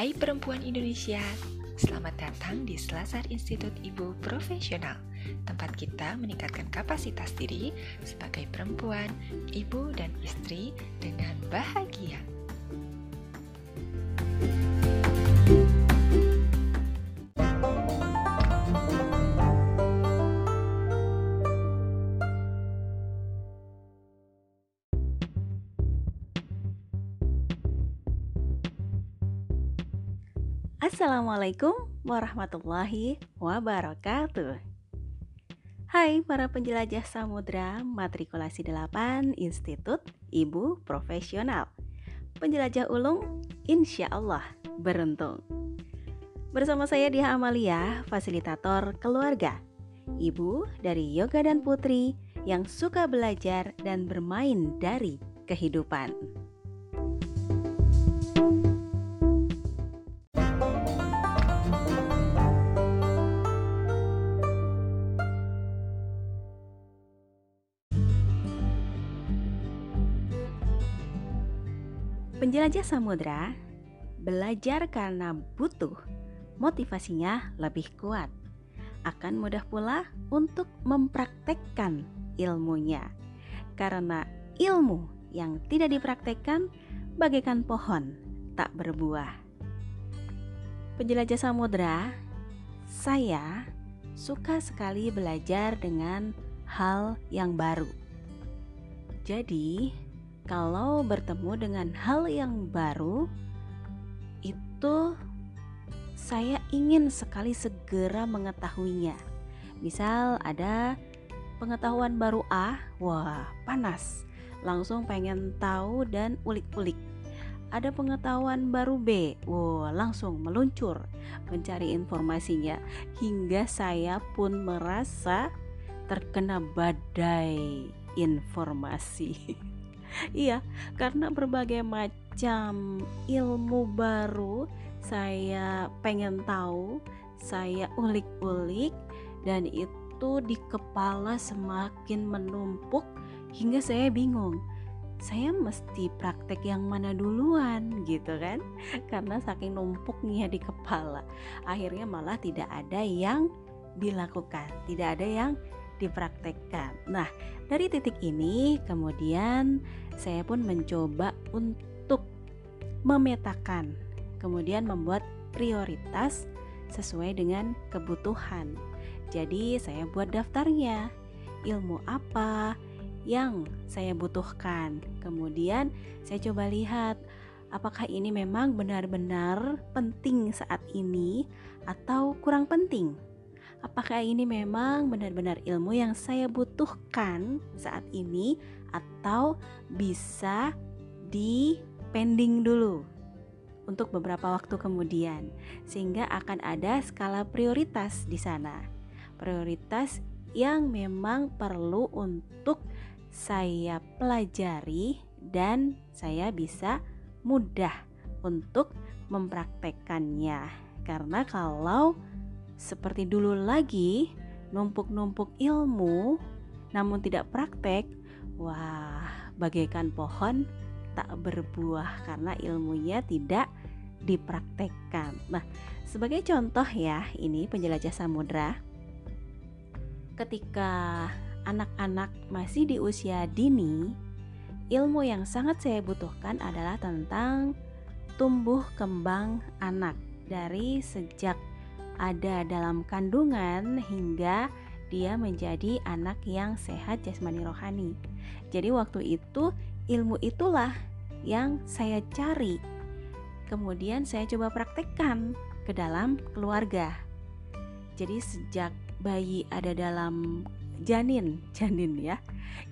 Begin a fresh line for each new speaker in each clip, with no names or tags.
Hai perempuan Indonesia, selamat datang di Selasar Institut Ibu Profesional, tempat kita meningkatkan kapasitas diri sebagai perempuan, ibu, dan istri dengan bahagia.
Assalamualaikum warahmatullahi wabarakatuh. Hai para penjelajah samudra matrikulasi 8 Institut Ibu Profesional. Penjelajah ulung insya Allah beruntung. Bersama saya Diha Amalia, fasilitator keluarga. Ibu dari Yoga dan Putri yang suka belajar dan bermain dari kehidupan Penjelajah samudra belajar karena butuh, motivasinya lebih kuat. Akan mudah pula untuk mempraktekkan ilmunya. Karena ilmu yang tidak dipraktekkan bagaikan pohon tak berbuah. Penjelajah samudra, saya suka sekali belajar dengan hal yang baru. Jadi, kalau bertemu dengan hal yang baru itu saya ingin sekali segera mengetahuinya. Misal ada pengetahuan baru A, wah panas, langsung pengen tahu dan ulik-ulik. Ada pengetahuan baru B, wah langsung meluncur mencari informasinya hingga saya pun merasa terkena badai informasi. iya, karena berbagai macam ilmu baru saya pengen tahu, saya ulik-ulik dan itu di kepala semakin menumpuk hingga saya bingung. Saya mesti praktek yang mana duluan gitu kan Karena saking numpuknya di kepala Akhirnya malah tidak ada yang dilakukan Tidak ada yang dipraktekkan. Nah, dari titik ini kemudian saya pun mencoba untuk memetakan, kemudian membuat prioritas sesuai dengan kebutuhan. Jadi, saya buat daftarnya. Ilmu apa yang saya butuhkan. Kemudian, saya coba lihat apakah ini memang benar-benar penting saat ini atau kurang penting apakah ini memang benar-benar ilmu yang saya butuhkan saat ini atau bisa di pending dulu untuk beberapa waktu kemudian sehingga akan ada skala prioritas di sana. Prioritas yang memang perlu untuk saya pelajari dan saya bisa mudah untuk mempraktekkannya. Karena kalau seperti dulu lagi, numpuk-numpuk ilmu namun tidak praktek, wah, bagaikan pohon tak berbuah karena ilmunya tidak dipraktekkan. Nah, sebagai contoh ya, ini penjelajah samudra. Ketika anak-anak masih di usia dini, ilmu yang sangat saya butuhkan adalah tentang tumbuh kembang anak dari sejak ada dalam kandungan hingga dia menjadi anak yang sehat jasmani rohani. Jadi waktu itu ilmu itulah yang saya cari. Kemudian saya coba praktekkan ke dalam keluarga. Jadi sejak bayi ada dalam janin, janin ya.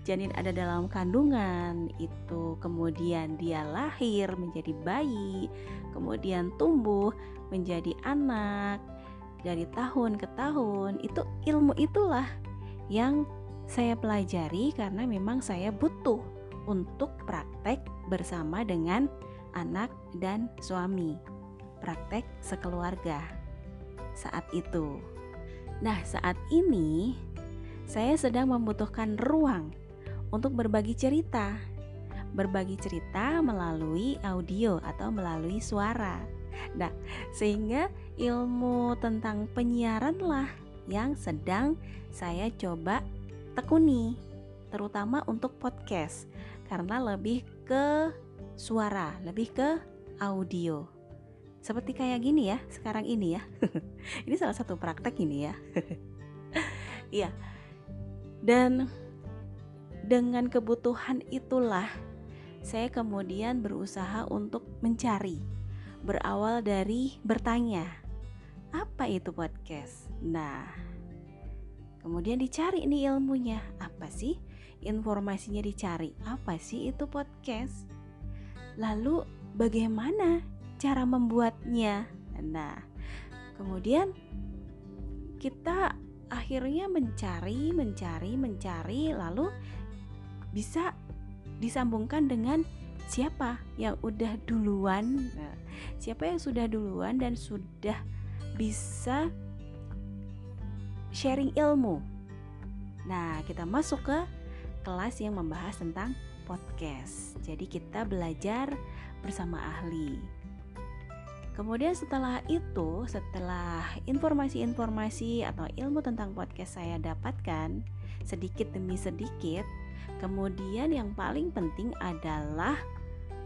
Janin ada dalam kandungan itu kemudian dia lahir menjadi bayi, kemudian tumbuh menjadi anak, dari tahun ke tahun itu ilmu itulah yang saya pelajari karena memang saya butuh untuk praktek bersama dengan anak dan suami praktek sekeluarga saat itu. Nah saat ini saya sedang membutuhkan ruang untuk berbagi cerita berbagi cerita melalui audio atau melalui suara Nah, sehingga ilmu tentang penyiaran lah yang sedang saya coba tekuni, terutama untuk podcast karena lebih ke suara, lebih ke audio. Seperti kayak gini ya, sekarang ini ya. ini salah satu praktek ini ya. Iya. Dan dengan kebutuhan itulah saya kemudian berusaha untuk mencari. Berawal dari bertanya, apa itu podcast? Nah, kemudian dicari nih ilmunya. Apa sih? Informasinya dicari. Apa sih itu podcast? Lalu bagaimana cara membuatnya? Nah, kemudian kita akhirnya mencari, mencari, mencari, lalu bisa disambungkan dengan siapa yang udah duluan, nah, siapa yang sudah duluan dan sudah bisa sharing ilmu. Nah, kita masuk ke kelas yang membahas tentang podcast. Jadi kita belajar bersama ahli. Kemudian setelah itu, setelah informasi-informasi atau ilmu tentang podcast saya dapatkan sedikit demi sedikit, Kemudian yang paling penting adalah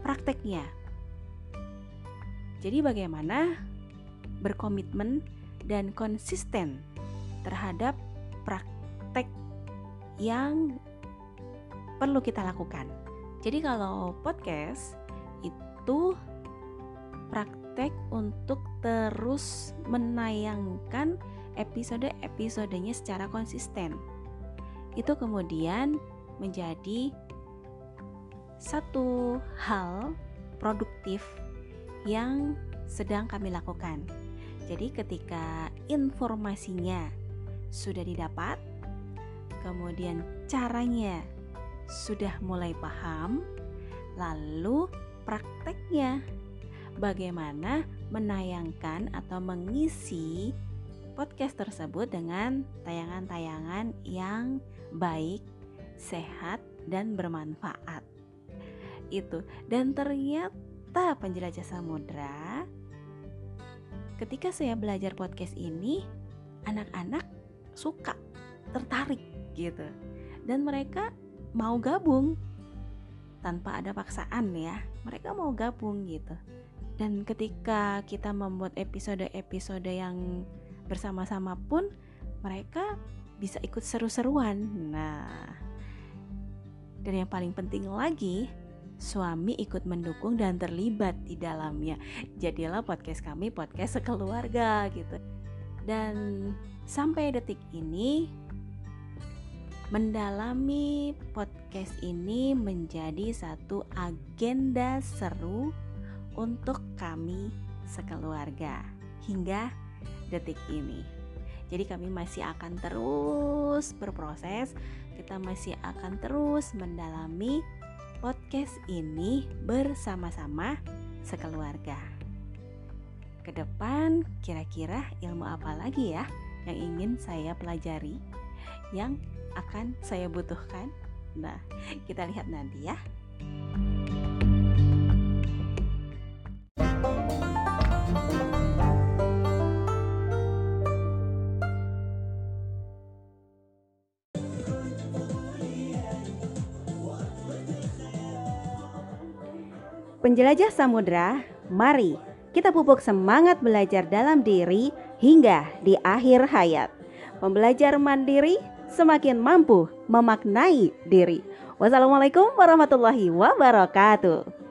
prakteknya. Jadi bagaimana berkomitmen dan konsisten terhadap praktek yang perlu kita lakukan. Jadi kalau podcast itu praktek untuk terus menayangkan episode-episodenya secara konsisten. Itu kemudian menjadi satu hal produktif yang sedang kami lakukan. Jadi, ketika informasinya sudah didapat, kemudian caranya sudah mulai paham, lalu prakteknya bagaimana menayangkan atau mengisi podcast tersebut dengan tayangan-tayangan yang baik sehat dan bermanfaat. Itu. Dan ternyata penjelajah samudra ketika saya belajar podcast ini anak-anak suka, tertarik gitu. Dan mereka mau gabung tanpa ada paksaan ya. Mereka mau gabung gitu. Dan ketika kita membuat episode-episode yang bersama-sama pun mereka bisa ikut seru-seruan. Nah, dan yang paling penting lagi, suami ikut mendukung dan terlibat di dalamnya. Jadilah podcast kami podcast sekeluarga gitu. Dan sampai detik ini mendalami podcast ini menjadi satu agenda seru untuk kami sekeluarga hingga detik ini. Jadi kami masih akan terus berproses kita masih akan terus mendalami podcast ini bersama-sama sekeluarga. Ke depan kira-kira ilmu apa lagi ya yang ingin saya pelajari, yang akan saya butuhkan? Nah, kita lihat nanti ya. Penjelajah samudra, mari kita pupuk semangat belajar dalam diri hingga di akhir hayat. Pembelajar mandiri semakin mampu memaknai diri. Wassalamualaikum warahmatullahi wabarakatuh.